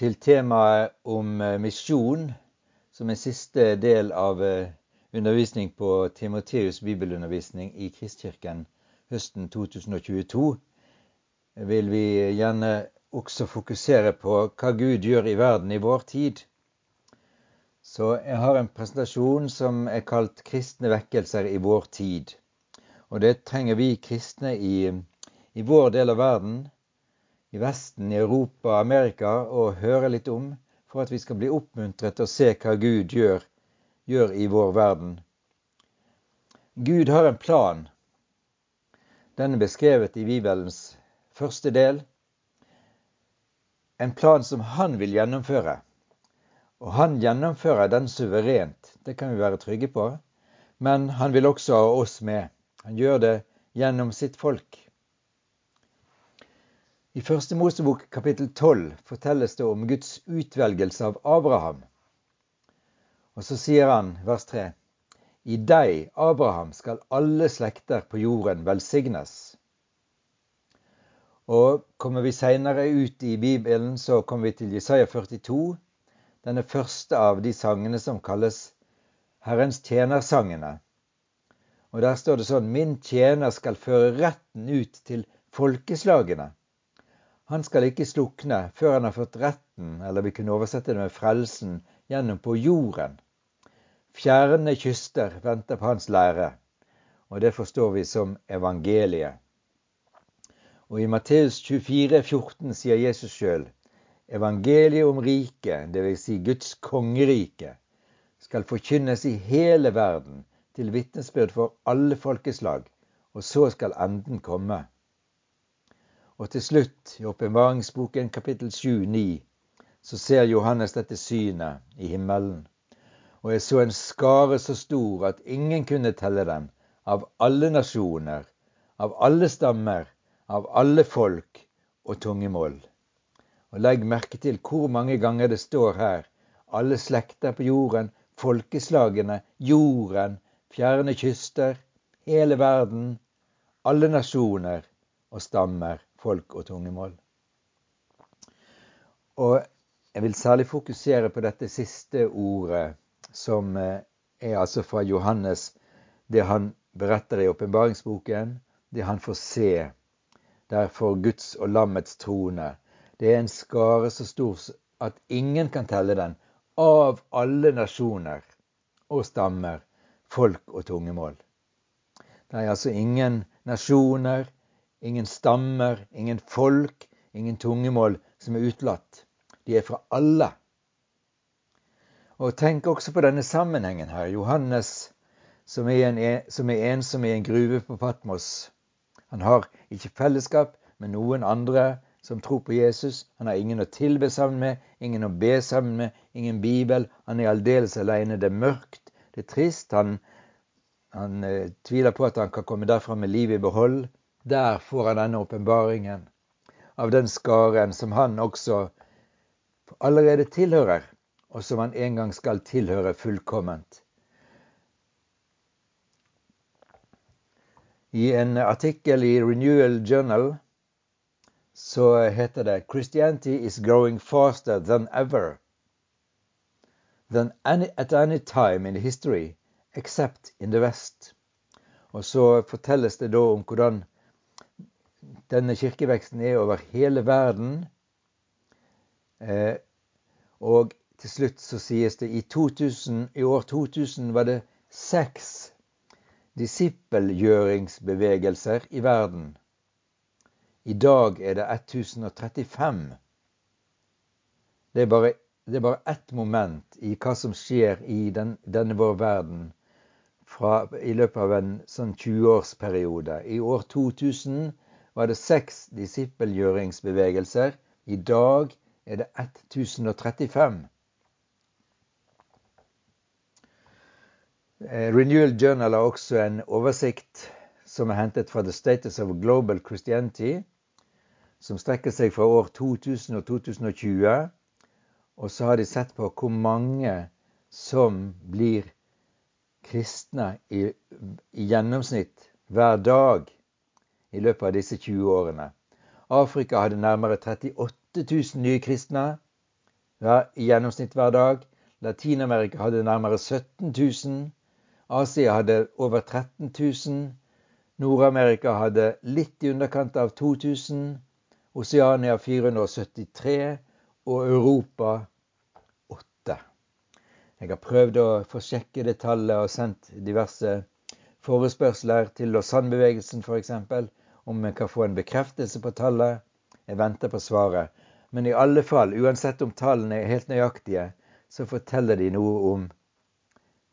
til temaet om eh, misjon, som er siste del av eh, undervisning på Timoteus bibelundervisning i Kristkirken høsten 2022, vil vi gjerne også fokusere på hva Gud gjør i verden i vår tid. Så jeg har en presentasjon som er kalt 'Kristne vekkelser i vår tid'. Og det trenger vi kristne i, i vår del av verden i Vesten, i Europa, Amerika og høre litt om, for at vi skal bli oppmuntret å se hva Gud gjør, gjør i vår verden. Gud har en plan. Den er beskrevet i Bibelens første del. En plan som han vil gjennomføre. Og han gjennomfører den suverent, det kan vi være trygge på. Men han vil også ha oss med. Han gjør det gjennom sitt folk. I Første Mosebok kapittel 12 fortelles det om Guds utvelgelse av Abraham. Og så sier han, vers 3, I deg, Abraham, skal alle slekter på jorden velsignes. Og kommer vi seinere ut i Bibelen, så kommer vi til Jesaja 42, denne første av de sangene som kalles Herrens tjenersangene. Og der står det sånn Min tjener skal føre retten ut til folkeslagene. Han skal ikke slukne før han har fått retten, eller vi kunne oversette det med frelsen, gjennom på jorden. Fjerne kyster venter på hans lære, og det forstår vi som evangeliet. Og i Matteus 24, 14 sier Jesus sjøl evangeliet om riket, dvs. Si Guds kongerike, skal forkynnes i hele verden til vitnesbyrd for alle folkeslag, og så skal enden komme. Og til slutt, i åpenbaringsboken kapittel 7-9, så ser Johannes dette synet i himmelen. Og jeg så en skare så stor at ingen kunne telle den, av alle nasjoner, av alle stammer, av alle folk og tungemål. Og legg merke til hvor mange ganger det står her alle slekter på jorden, folkeslagene, jorden, fjerne kyster, hele verden, alle nasjoner og stammer folk og tungemål. Og jeg vil særlig fokusere på dette siste ordet, som eh, er altså fra Johannes, det han beretter i åpenbaringsboken, det han får se der for Guds og lammets trone. Det er en skare så stor at ingen kan telle den, av alle nasjoner og stammer, folk og tungemål. Det er altså ingen nasjoner, ingen stammer, ingen folk, ingen tungemål som er utelatt. De er fra alle. Og tenk også på denne sammenhengen her. Johannes, som er, en, som er ensom i en gruve på Patmos. Han har ikke fellesskap med noen andre som tror på Jesus. Han har ingen å tilbe sammen med, ingen å be sammen med, ingen bibel. Han er aldeles alene. Det er mørkt, det er trist. Han, han eh, tviler på at han kan komme derfra med livet i behold. Der får han denne åpenbaringen av den skaren som han også allerede tilhører, og som han en gang skal tilhøre fullkomment. I en artikkel i Renewal Journal så heter det 'Christianity is growing faster than ever' than any, at any time in history except in the West. Og så fortelles det da om hvordan denne kirkeveksten er over hele verden. Eh, og til slutt så sies det i, 2000, i år 2000 var det seks disippelgjøringsbevegelser i verden. I dag er det 1035. Det er bare, det er bare ett moment i hva som skjer i den, denne vår verden fra, i løpet av en sånn 20-årsperiode. I år 2000 var det seks disippelgjøringsbevegelser. I dag er det 1035. Eh, Renewal Journal har også en oversikt som er hentet fra The Status of Global Christianity, som strekker seg fra år 2000 og 2020. Og så har de sett på hvor mange som blir kristne i, i gjennomsnitt hver dag i løpet av disse 20 årene. Afrika hadde nærmere 38 000 nye kristne. i gjennomsnitt hver dag. Latin-Amerika hadde nærmere 17 000. Asia hadde over 13 000. Nord-Amerika hadde litt i underkant av 2000. Oseania 473 og Europa 8. Jeg har prøvd å få sjekke det tallet og sendt diverse forespørsler til Lausanne-bevegelsen f.eks. om vi kan få en bekreftelse på tallet. Jeg venter på svaret. Men i alle fall, uansett om tallene er helt nøyaktige, så forteller de noe om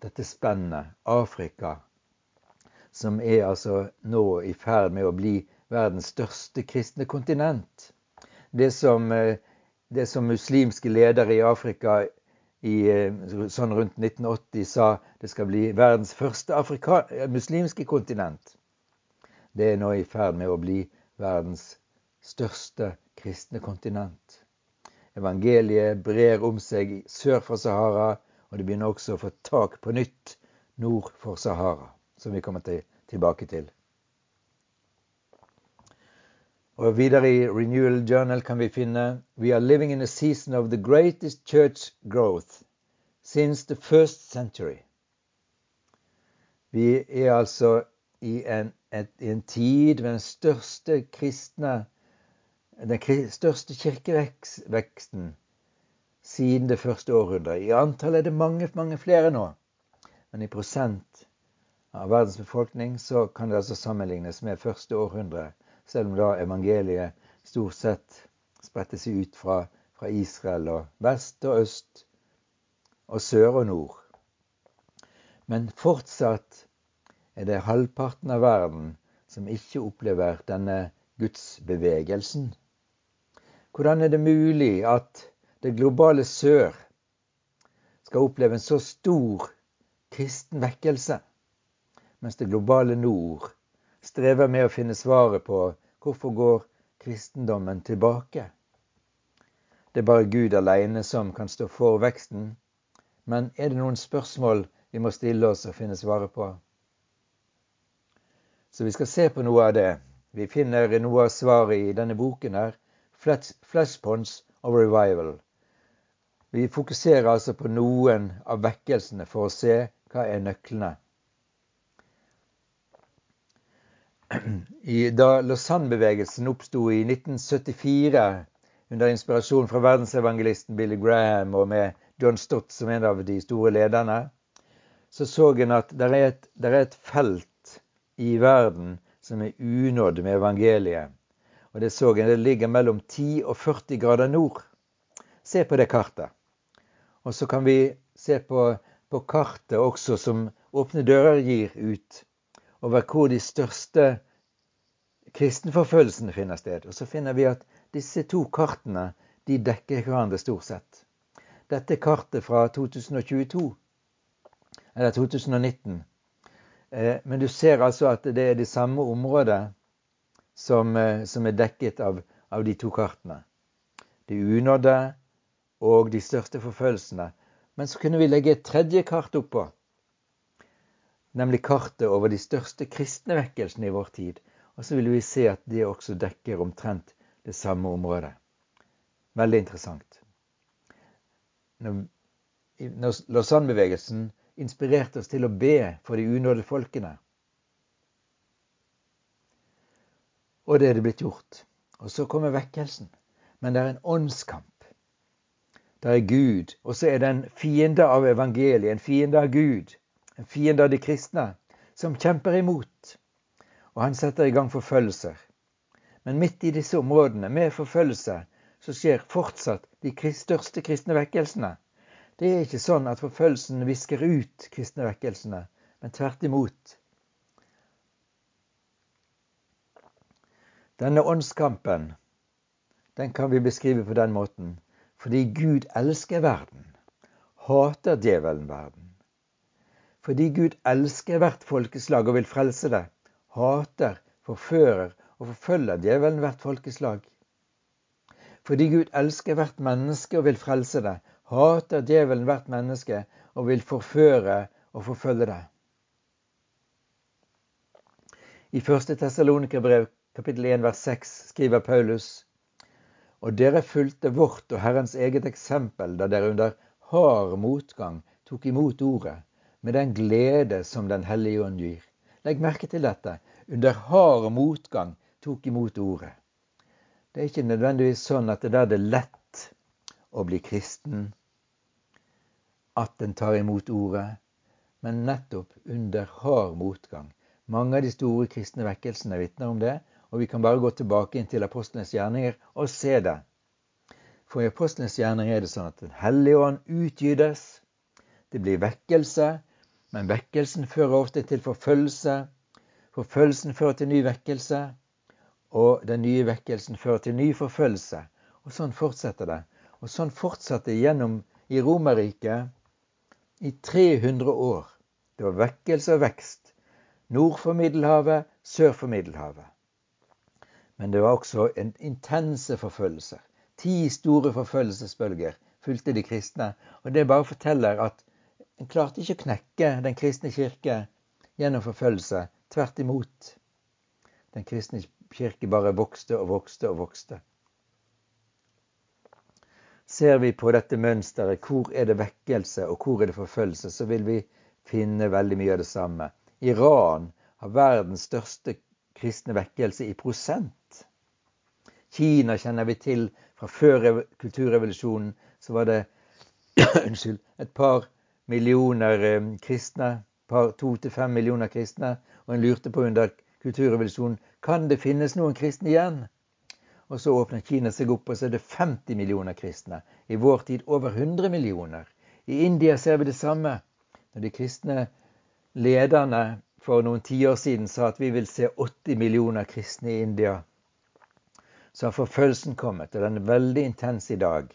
dette spennet, Afrika, som er altså nå i ferd med å bli verdens største kristne kontinent. Det som, eh, det som muslimske ledere i Afrika i, eh, sånn rundt 1980 sa det skal bli verdens første Afrika, muslimske kontinent. Det er nå i ferd med å bli verdens største kristne kontinent. Evangeliet brer om seg sør for Sahara, og det begynner også å få tak på nytt nord for Sahara, som vi kommer til, tilbake til. Og videre i Renewal Journal kan vi finne We are living in a season of the greatest church growth since the first century. Vi er altså i en, et, en tid med den største kristne den største kirkeveksten siden det første århundret. I antall er det mange, mange flere nå. Men i prosent av verdens befolkning så kan det altså sammenlignes med første århundre selv om da evangeliet stort sett spredte seg ut fra, fra Israel og vest og øst og sør og nord. Men fortsatt er det halvparten av verden som ikke opplever denne gudsbevegelsen. Hvordan er det mulig at det globale sør skal oppleve en så stor kristen vekkelse, mens det globale nord strever med å finne svaret på hvorfor går kristendommen tilbake. Det er bare Gud alene som kan stå for veksten. Men er det noen spørsmål vi må stille oss og finne svaret på? Så vi skal se på noe av det. Vi finner noe av svaret i denne boken her. 'Flashponds of Revival. Vi fokuserer altså på noen av vekkelsene for å se hva er nøklene da Lausanne-bevegelsen oppsto i 1974 under inspirasjon fra verdensevangelisten Billy Graham og med John Stott som en av de store lederne, så så en at det er, er, et felt i verden som er unådd med evangeliet. Og det så en det ligger mellom 10 og 40 grader nord. Se på det kartet. Og så kan vi se på, på kartet også som Åpne dører gir ut over hvor de største kristenforfølgelsene finner sted. Og så finner vi at disse to kartene de dekker hverandre stort sett. Dette kartet fra 2022, eller 2019. Eh, men du ser altså at det er det samme området som, eh, som er dekket av, av, de to kartene. De unådde og de største forfølgelsene. Men så kunne vi legge et tredje kart oppå nemlig kartet over de største kristne vekkelsene i vår tid. Og så vil vi se at det også dekker omtrent det samme området. Veldig interessant. Når Lausanne-bevegelsen inspirerte oss til å be for de unådde folkene. Og det er det blitt gjort. Og så kommer vekkelsen. Men det er en åndskamp. Det er Gud, og så er det en fiende av evangeliet, en fiende av Gud en fiende av de kristne, som kjemper imot. Og han setter i gang forfølgelser. Men midt i disse områdene med forfølgelse så skjer fortsatt de største kristne vekkelsene. Det er ikke sånn at forfølgelsen visker ut kristne vekkelsene, men tvert imot. Denne åndskampen den kan vi beskrive på den måten. Fordi Gud elsker verden, hater djevelen verden. Fordi Gud elsker hvert folkeslag og vil frelse det, hater, forfører og forfølger djevelen hvert folkeslag. Fordi Gud elsker hvert menneske og vil frelse det, hater djevelen hvert menneske og vil forføre og forfølge det. I 1. Tessalonikerbrev kapittel 1 vers 6 skriver Paulus Og dere fulgte vårt og Herrens eget eksempel da dere under hard motgang tok imot ordet, med den glede som Den hellige ånd gir. Legg merke til dette. Under hard motgang tok imot ordet. Det er ikke nødvendigvis sånn at det der det er lett å bli kristen, at en tar imot ordet, men nettopp under hard motgang. Mange av de store kristne vekkelsene vitner om det, og vi kan bare gå tilbake inn til apostlenes gjerninger og se det. For i apostlenes gjerninger er det sånn at Den hellige ånd utgytes. Det blir vekkelse, men vekkelsen fører ofte til forfølgelse. Forfølgelsen fører til ny vekkelse, og den nye vekkelsen fører til ny forfølgelse. Og sånn fortsetter det. Og sånn fortsatte gjennom i Romerriket i 300 år. Det var vekkelse og vekst. Nord for Middelhavet, sør for Middelhavet. Men det var også en intense forfølgelser. Ti store forfølgelsesbølger fulgte de kristne. Og det bare forteller at en klarte ikke å knekke Den kristne kirke gjennom forfølgelse. Tvert imot. Den kristne kirke bare vokste og vokste og vokste. Ser vi på dette mønsteret, hvor er det vekkelse og hvor er det forfølgelse, så vil vi finne veldig mye av det samme. Iran har verdens største kristne vekkelse i prosent. Kina kjenner vi til fra før kulturrevolusjonen. Så var det unnskyld, et par millioner eh, kristne, par to til fem millioner kristne. Og en lurte på under kulturrevolusjonen kan det finnes noen kristne igjen. Og så åpner Kina seg opp, og så er det 50 millioner kristne. I vår tid over 100 millioner. I India ser vi det samme. Når de kristne lederne for noen tiår siden sa at vi vil se 80 millioner kristne i India, så har forfølgelsen kommet, og den er veldig intens i dag.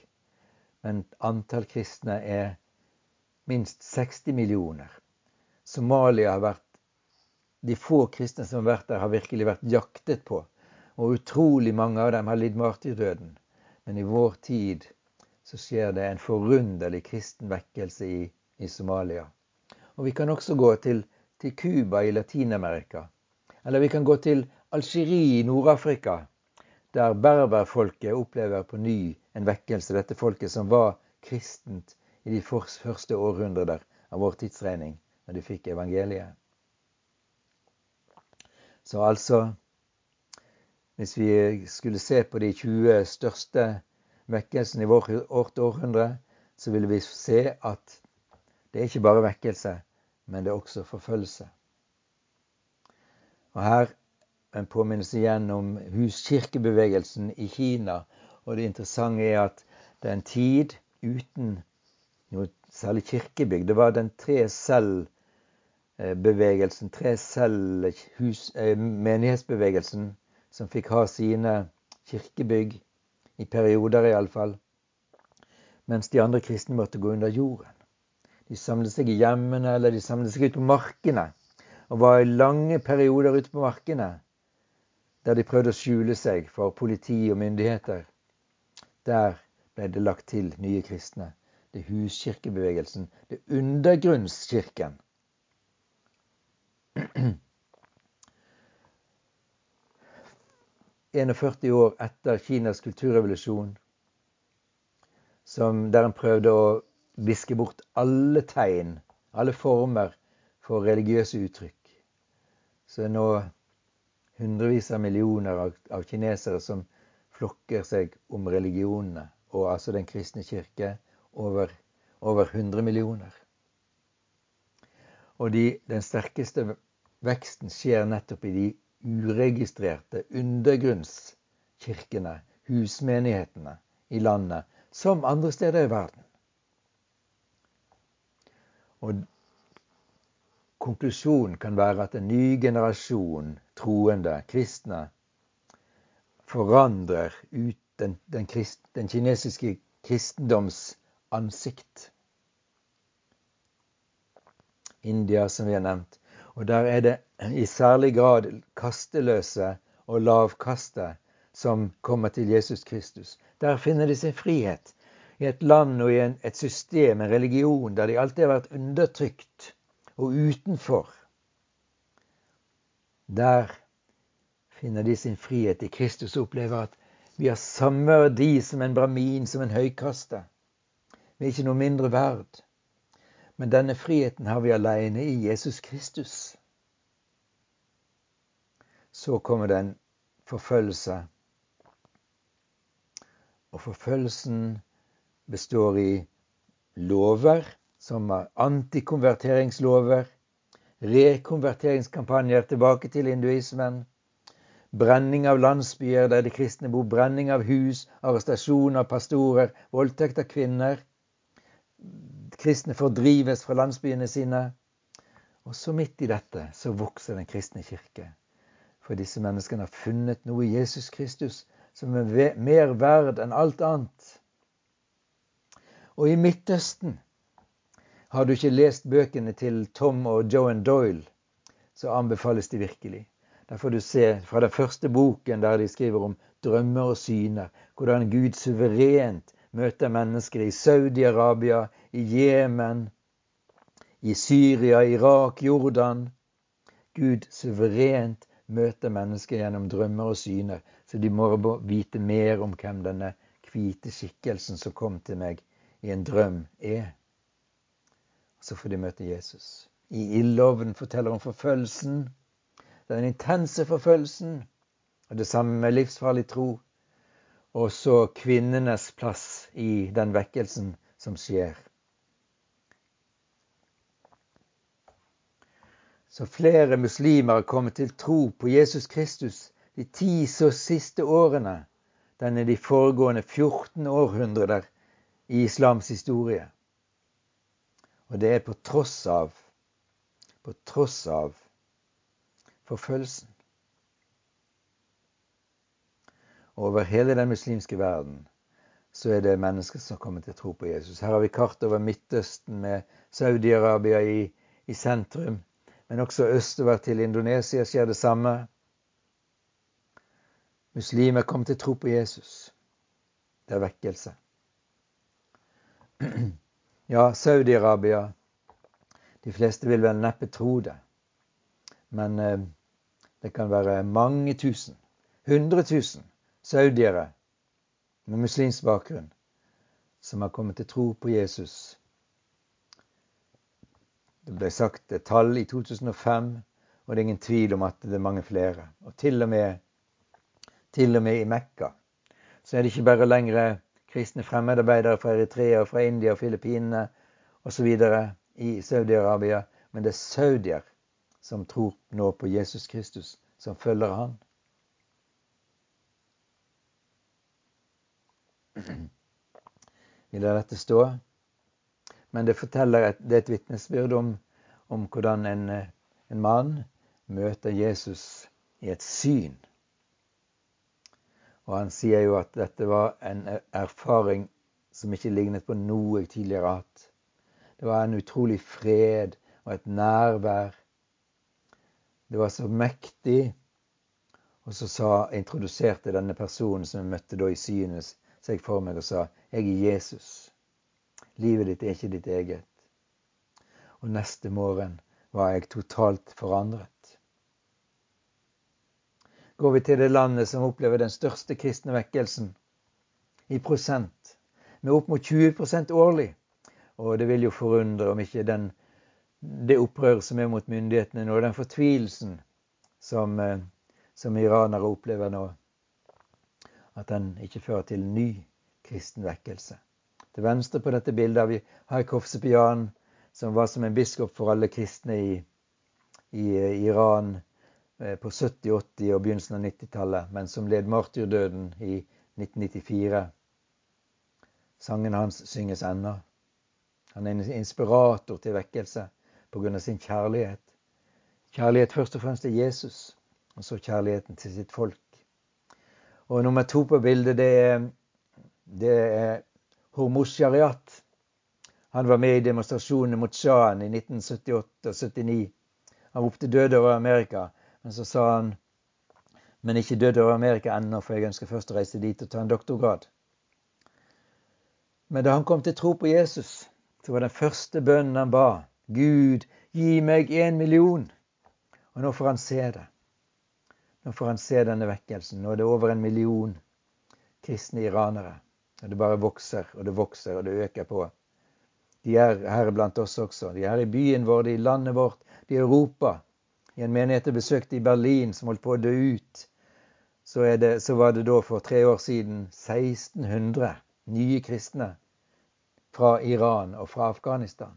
Men antall kristne er minst 60 millioner. Somalia har vært De få kristne som har vært der, har virkelig vært jaktet på og utrolig mange av dem har lidd martyrdøden. Men i vår tid så skjer det en forunderlig kristen vekkelse i, i Somalia. Og vi kan også gå til, til Cuba i Latin-Amerika. Eller vi kan gå til Algerie i Nord-Afrika, der berberfolket opplever på ny en vekkelse. Dette folket som var kristent i de første århundrer av vår tidsregning, når de fikk evangeliet. Så altså hvis vi skulle se på de 20 største vekkelsene i vårt århundre, så ville vi se at det er ikke bare vekkelse, men det er også forfølgelse. Og her en påminnelse igjen om huskirkebevegelsen i Kina. Og det interessante er at det er en tid uten noe særlig kirkebygg. Det var den tre selv-bevegelsen, tre cell-menighetsbevegelsen, som fikk ha sine kirkebygg, i perioder iallfall, mens de andre kristne måtte gå under jorden. De samlet seg i hjemmene eller de samlet seg ute på markene, og var i lange perioder ute på markene der de prøvde å skjule seg for politi og myndigheter. Der ble det lagt til nye kristne. Det er huskirkebevegelsen. Det er undergrunnskirken. 41 år etter Kinas kulturrevolusjon, der en prøvde å viske bort alle tegn, alle former for religiøse uttrykk. Så er nå hundrevis av millioner av, av kinesere som flokker seg om religionene, og altså Den kristne kirke over, over 100 millioner. Og de, den sterkeste veksten skjer nettopp i de uregistrerte undergrunnskirkene, husmenighetene i landet, som andre steder i verden. Og konklusjonen kan være at en ny generasjon troende kristne forandrer ut den, den, krist, den kinesiske kristendoms ansikt. India, som vi har nevnt, og der er det i særlig grad kasteløse og lavkaste som kommer til Jesus Kristus. Der finner de sin frihet. I et land og i en, et system, en religion, der de alltid har vært undertrykt og utenfor. Der finner de sin frihet i Kristus og opplever at Vi har samme verdi som en bramin, som en høykaste. Vi er ikke noe mindre verd. Men denne friheten har vi alene i Jesus Kristus. Så kommer det en forfølgelse. Og forfølgelsen består i lover som er antikonverteringslover, rekonverteringskampanjer tilbake til hinduismen, brenning av landsbyer der de kristne bor, brenning av hus, arrestasjon av pastorer, voldtekt av kvinner. Kristne fordrives fra landsbyene sine. Og så midt i dette så vokser den kristne kirke. For disse menneskene har funnet noe i Jesus Kristus som er mer verd enn alt annet. Og i Midtøsten har du ikke lest bøkene til Tom og Joan Doyle, så anbefales de virkelig. Der får du se fra den første boken der de skriver om drømmer og syner, hvordan Gud suverent møter mennesker i Saudi-Arabia, i Jemen, i Syria, Irak, Jordan. Gud suverent møter mennesker gjennom drømmer og syner, så de må vite mer om hvem denne hvite skikkelsen som kom til meg i en drøm, er. Så får de møte Jesus. I ildovnen forteller om forfølgelsen. Den intense forfølgelsen. Og det samme med livsfarlig tro. Og så kvinnenes plass i den vekkelsen som skjer. Så flere muslimer har kommet til tro på Jesus Kristus de ti så siste årene. Den er de foregående 14 århundrer i islams historie. Og det er på tross av på tross av forfølgelsen. Over hele den muslimske verden så er det mennesker som kommer til å tro på Jesus. Her har vi kart over Midtøsten med Saudi-Arabia i, i, sentrum. Men også østover til Indonesia skjer det samme. Muslimer kommer til å tro på Jesus. Det er vekkelse. Ja, Saudi-Arabia De fleste vil vel neppe tro det. Men eh, det kan være mange tusen, hundre tusen saudiere med muslimsk bakgrunn som har kommet til tro på Jesus. Det ble sagt et tall i 2005, og det er ingen tvil om at det er mange flere. Og til og med, til og med i Mekka så er det ikke bare lenger kristne fremmedarbeidere fra Eritrea, fra India og Filippinene osv. i Saudi-Arabia. Men det er saudier som tror nå på Jesus Kristus, som følger han. Vi lar dette stå. Men det forteller et, det er et vitnesbyrd om, om hvordan en, en mann møter Jesus i et syn. Og han sier jo at dette var en erfaring som ikke lignet på noe jeg tidligere har hatt. Det var en utrolig fred og et nærvær. Det var så mektig. Og så sa, introduserte denne personen som jeg møtte da i synet, seg for meg og sa 'Jeg er Jesus'. Livet ditt er ikke ditt eget. Og neste morgen var jeg totalt forandret. Går vi til det landet som opplever den største kristne vekkelsen i prosent, med opp mot 20% årlig. Og det vil jo forundre om ikke den, det opprøret som er mot myndighetene nå, den fortvilelsen som, eh, som iranere opplever nå, at den ikke fører til ny kristen vekkelse. Til venstre på dette bildet har vi Haikov som var som en biskop for alle kristne i, i eh, Iran Eh, på 70-, 80- og begynnelsen av 90-tallet, men som led martyrdøden i 1994. Sangen hans synges ennå. Han er en inspirator til vekkelse pga. sin kjærlighet. Kjærlighet først og fremst til Jesus, og så kjærligheten til sitt folk. Og nummer to på bildet, det er, det er Hormuz Shariat. Han var med i demonstrasjonene mot sjahen i 1978 og 79. Han ropte død over Amerika. Men så sa han men ikke død over Amerika ennå, for jeg ønsker først å reise dit og ta en doktorgrad. Men da han kom til tro på Jesus, så var den første bønnen han ba, Gud, gi meg en million. Og nå får han se det. Nå får han se denne vekkelsen. Nå er det over en million kristne iranere. Og det bare vokser og det vokser og det øker på. De er her blant oss også. De er i byen vår, de er i landet vårt, de er i Europa. I en menighet jeg besøkte i Berlin som holdt på å dø ut, så, det, så var det da for tre år siden 1600 nye kristne fra Iran og fra Afghanistan.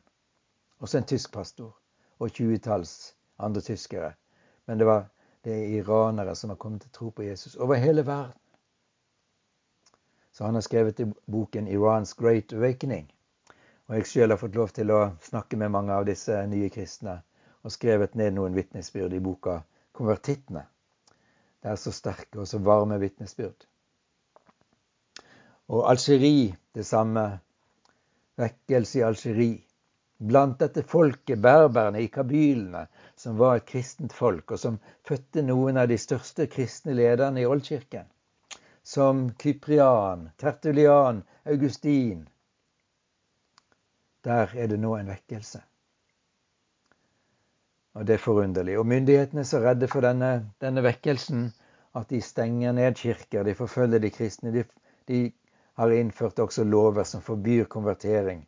Også en tysk pastor og tjuetalls andre tyskere. Men det var det er iranere som har kommet til tro på Jesus over hele verden. Så han har skrevet i boken 'Iran's Great Awakening'. Og jeg sjøl har fått lov til å snakke med mange av disse nye kristne og skrevet ned noen vitnesbyrd i boka 'Konvertittene'. Det er så sterke og så varme vitnesbyrd. Og Algerie det samme. Vekkelse i Algerie. Blant dette folket, berberne i kabylene, som var et kristent folk, og som fødte noen av de største kristne lederne i oldkirken. Som Kyprian, Tertulian, Augustin, der er det nå en vekkelse. Og Det er forunderlig. Og myndighetene er så redde for denne, denne vekkelsen at de stenger ned kirker, de forfølger de kristne. De, de har innført også lover som forbyr konvertering.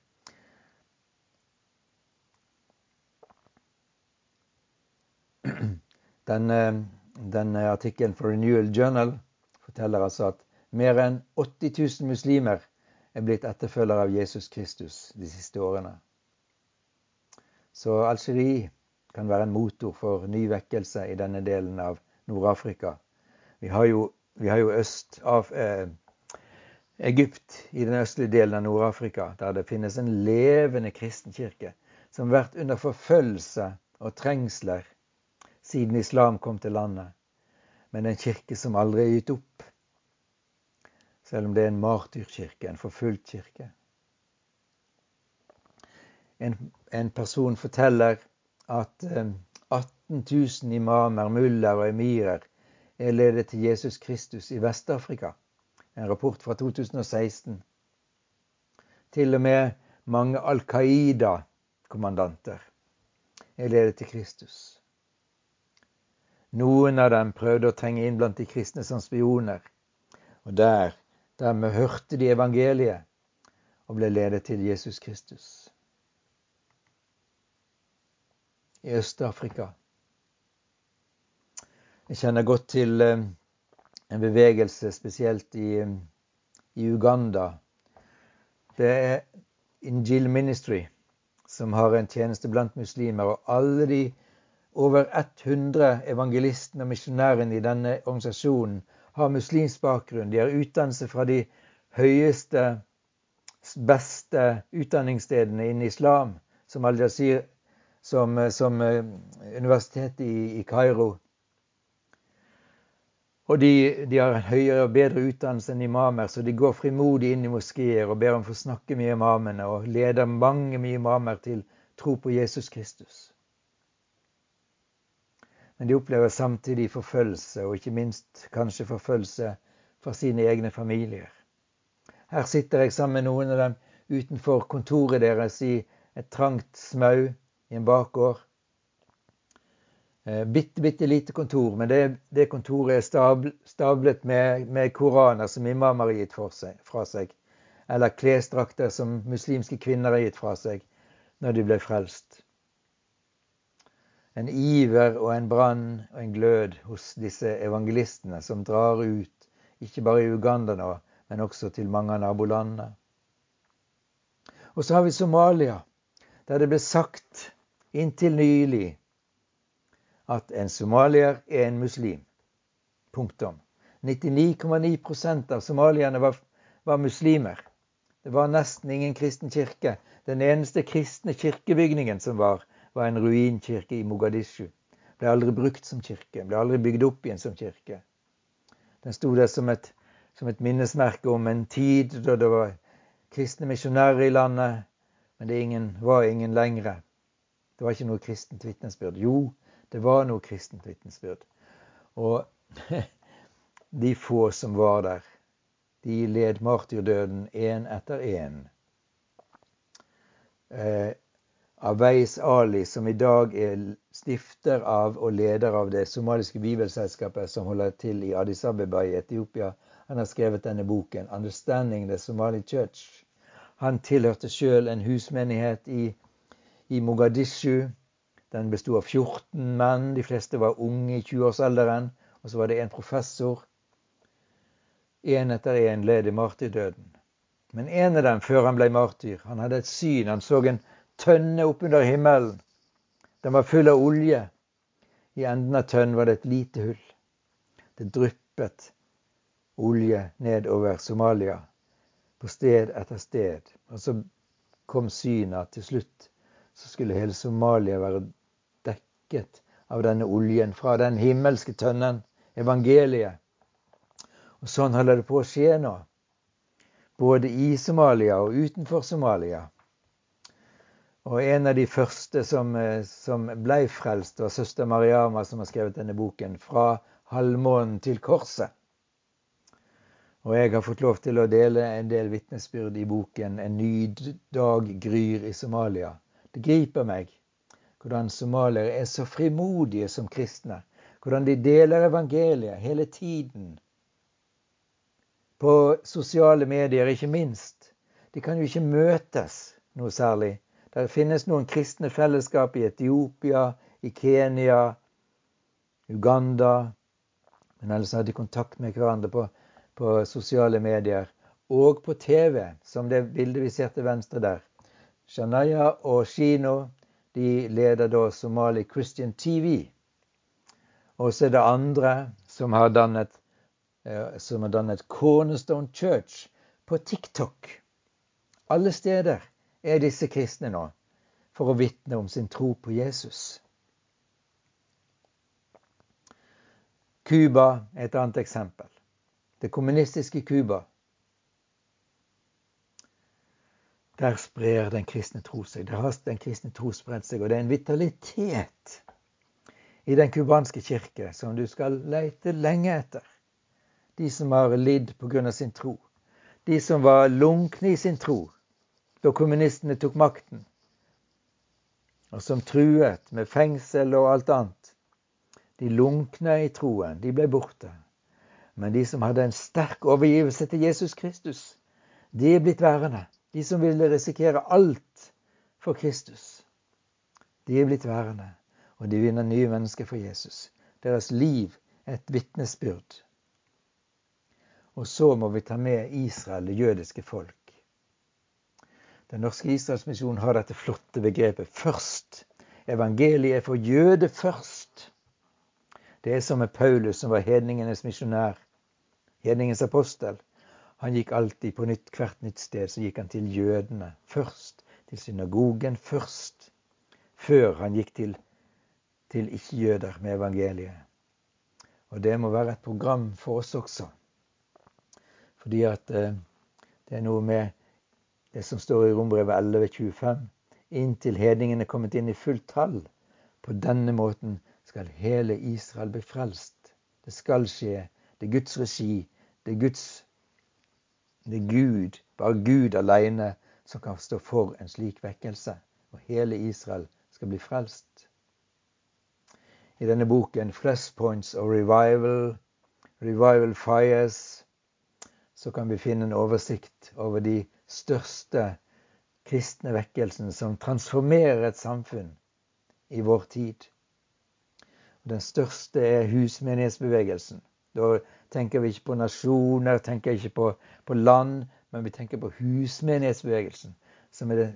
Denne, denne artikkelen for Renewal Journal forteller altså at mer enn 80 000 muslimer er blitt etterfølgere av Jesus Kristus de siste årene. Så Algerie kan være en motor for ny vekkelse i denne delen av Nord-Afrika. Vi vi har jo øst av eh, Egypt i den østlige delen av Nord-Afrika, der det finnes en levende kristenkirke som har vært under forfølgelse og trengsler siden islam kom til landet. Men en kirke som aldri er gitt opp, selv om det er en martyrkirke, en forfulgt kirke. En, en person forteller at 18 eh, 000 imamer, muller og emirer er ledet til Jesus Kristus i Vest-Afrika. En rapport fra 2016. Til og med mange Al Qaida-kommandanter er ledet til Kristus. Noen av dem prøvde å trenge inn blant de kristne som spioner. Og der Dermed hørte de evangeliet og ble ledet til Jesus Kristus. I Øst-Afrika. Jeg kjenner godt til eh, en bevegelse spesielt i, i Uganda. Det er Injil Ministry som har en tjeneste blant muslimer. Og alle de over 100 evangelistene og misjonærene i denne organisasjonen har muslimsk bakgrunn. De har utdannelse fra de høyeste, beste utdanningsstedene innen islam, som Al-Jazir, som, som uh, universitetet i, i Kairo. Og de, de, har en høyere og bedre utdannelse enn imamer, så de går frimodig inn i moskeer og ber om å få snakke med imamene, og leder mange imamer til tro på Jesus Kristus. Men de opplever samtidig forfølgelse, og ikke minst kanskje forfølgelse fra sine egne familier. Her sitter jeg sammen med noen av dem utenfor kontoret deres i et trangt smau i en bakgård. Eh, bitte, bitte lite kontor, men det, det kontoret er stablet med, med, koraner som imamer har gitt seg, fra seg, eller klesdrakter som muslimske kvinner har gitt fra seg når de ble frelst en iver og en brann og en glød hos disse evangelistene som drar ut, ikke bare i Uganda nå, men også til mange av nabolandene. Og så har vi Somalia, der det ble sagt inntil nylig at en somalier er en muslim. Punktum. 99,9% av somalierne var, var, muslimer. Det var nesten ingen kristen kirke. Den eneste kristne kirkebygningen som var, var en ruinkirke i Mogadishu. Ble aldri brukt som kirke, ble aldri bygd opp igjen som kirke. Den sto der som et, som et minnesmerke om en tid da det var kristne misjonærer i landet, men det ingen, var ingen lengre. Det var ikke noe kristent vitnesbyrd. Jo, det var noe kristent vitnesbyrd. Og de få som var der, de led martyrdøden én etter én. Aweis Ali, som i dag er stifter av og leder av det somaliske bibelselskapet som holder til i Addis Abeba i Etiopia, han har skrevet denne boken, 'Understanding the Somali Church'. Han tilhørte sjøl en husmenighet i, i Mogadishu. Den besto av 14 menn, de fleste var unge i 20-årsalderen. Og så var det en professor. Én etter én led i martyrdøden. Men en av dem, før han ble martyr, han hadde et syn. Han så en tønne oppunder himmelen. Den var full av olje. I enden av tønnen var det et lite hull. Det dryppet olje nedover Somalia, på sted etter sted. Og så kom synet at til slutt så skulle hele Somalia være dekket av denne oljen fra den himmelske tønnen, evangeliet. Og sånn holder det på å skje nå både i Somalia og utenfor Somalia. Og en av de første som, eh, som ble frelst, var søster Mariama, som har skrevet denne boken 'Fra halvmånen til korset'. Og jeg har fått lov til å dele en del vitnesbyrd i boken 'En ny dag gryr i Somalia'. Det griper meg hvordan somaliere er så frimodige som kristne. Hvordan de deler evangeliet hele tiden på sosiale medier, ikke minst. De kan jo ikke møtes noe særlig. Det finnes noen kristne fellesskap i Etiopia, i Kenya, Uganda. Men ellers har de kontakt med hverandre på, på sosiale medier. Og på TV, som det bildet vi ser til venstre der. Shanaya og Shino de leder da Somali Christian TV. Og så er det andre som har dannet Eh, som har dannet Cornerstone Church på TikTok. Alle steder er disse kristne nå for å vitne om sin tro på Jesus. Cuba er et annet eksempel. Det kommunistiske Cuba. Der sprer den kristne tro seg. Der har den kristne tro spredt seg. Og det er en vitalitet i den cubanske kirke som du skal leite lenge etter de som har lidd pga. sin tro. De som var lunkne i sin tro da kommunistene tok makten, og som truet med fengsel og alt annet. De lunkna i troen, de ble borte. Men de som hadde en sterk overgivelse til Jesus Kristus, de er blitt værende. De som ville risikere alt for Kristus, de er blitt værende. Og de vinner nye mennesker for Jesus. Deres liv et vitnesbyrd. Og så må vi ta med Israel, det jødiske folk. Den norske Israelsmisjonen har dette flotte begrepet 'først'. Evangeliet for jøde først. Det er som med Paulus, som var hedningenes misjonær, hedningens apostel. Han gikk alltid på nytt, hvert nytt sted, så gikk han til jødene først. Til synagogen først. Før han gikk til, til ikke-jøder med evangeliet. Og det må være et program for oss også. Fordi at eh, det er noe med det som står i Rombrevet 11,25. Inntil hedningene er kommet inn i fullt tall. På denne måten skal hele Israel bli frelst. Det skal skje. Det er Guds regi. Det er Guds Det er Gud, bare Gud alene, som kan stå for en slik vekkelse. Og hele Israel skal bli frelst. I denne boken 'Flashpoints of Revival', 'Revival Fires', så kan vi finne en oversikt over de største kristne vekkelsen som transformerer et samfunn i vår tid. Den største er husmenighetsbevegelsen. Da tenker vi ikke på nasjoner, tenker ikke på, på land, men vi tenker på husmenighetsbevegelsen, som er det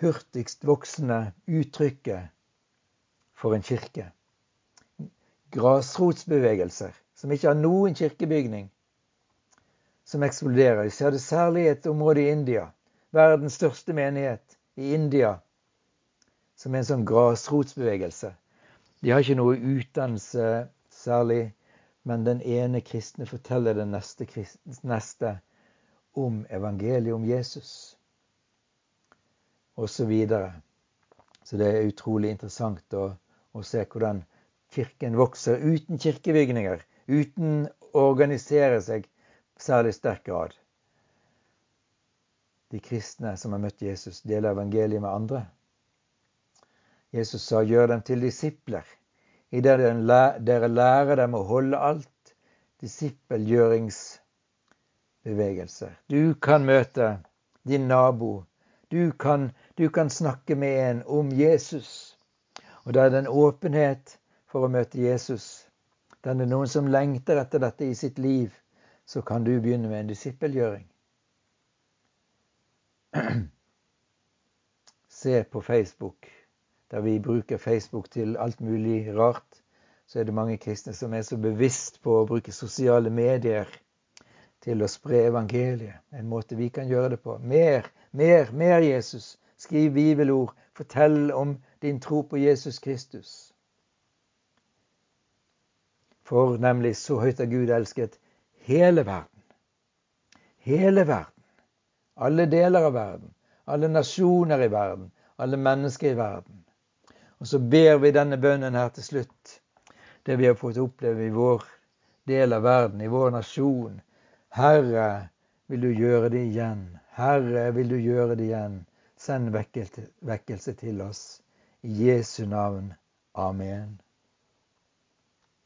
hurtigst voksende uttrykket for en kirke. Grasrotsbevegelser som ikke har noen kirkebygning, som eksploderer. Vi ser det særlig i et område i India. Verdens største menighet i India. Som er en sånn grasrotsbevegelse. De har ikke noe utdannelse særlig, men den ene kristne forteller den neste, neste om evangeliet om Jesus. Og så videre. Så det er utrolig interessant å, å se hvordan kirken vokser uten kirkebygninger. Uten å organisere seg særlig sterk grad. De kristne som har møtt Jesus, deler evangeliet med andre. Jesus sa 'gjør dem til disipler', idet dere lærer dem å holde alt disippelgjøringsbevegelser. Du kan møte din nabo. Du kan, du kan snakke med en om Jesus. Og da er det en åpenhet for å møte Jesus. Da er det noen som lengter etter dette i sitt liv, så kan du begynne med en disippelgjøring. Se på Facebook, der vi bruker Facebook til alt mulig rart. Så er det mange kristne som er så bevisst på å bruke sosiale medier til å spre evangeliet. En måte vi kan gjøre det på. Mer, mer, mer Jesus. Skriv bibelord. Fortell om din tro på Jesus Kristus. For nemlig så høyt har Gud elsket hele verden. Hele verden. Alle deler av verden. Alle nasjoner i verden. Alle mennesker i verden. Og så ber vi denne bønnen her til slutt. Det vi har fått oppleve i vår del av verden, i vår nasjon. Herre, vil du gjøre det igjen? Herre, vil du gjøre det igjen? Send vekkelse til oss. I Jesu navn. Amen.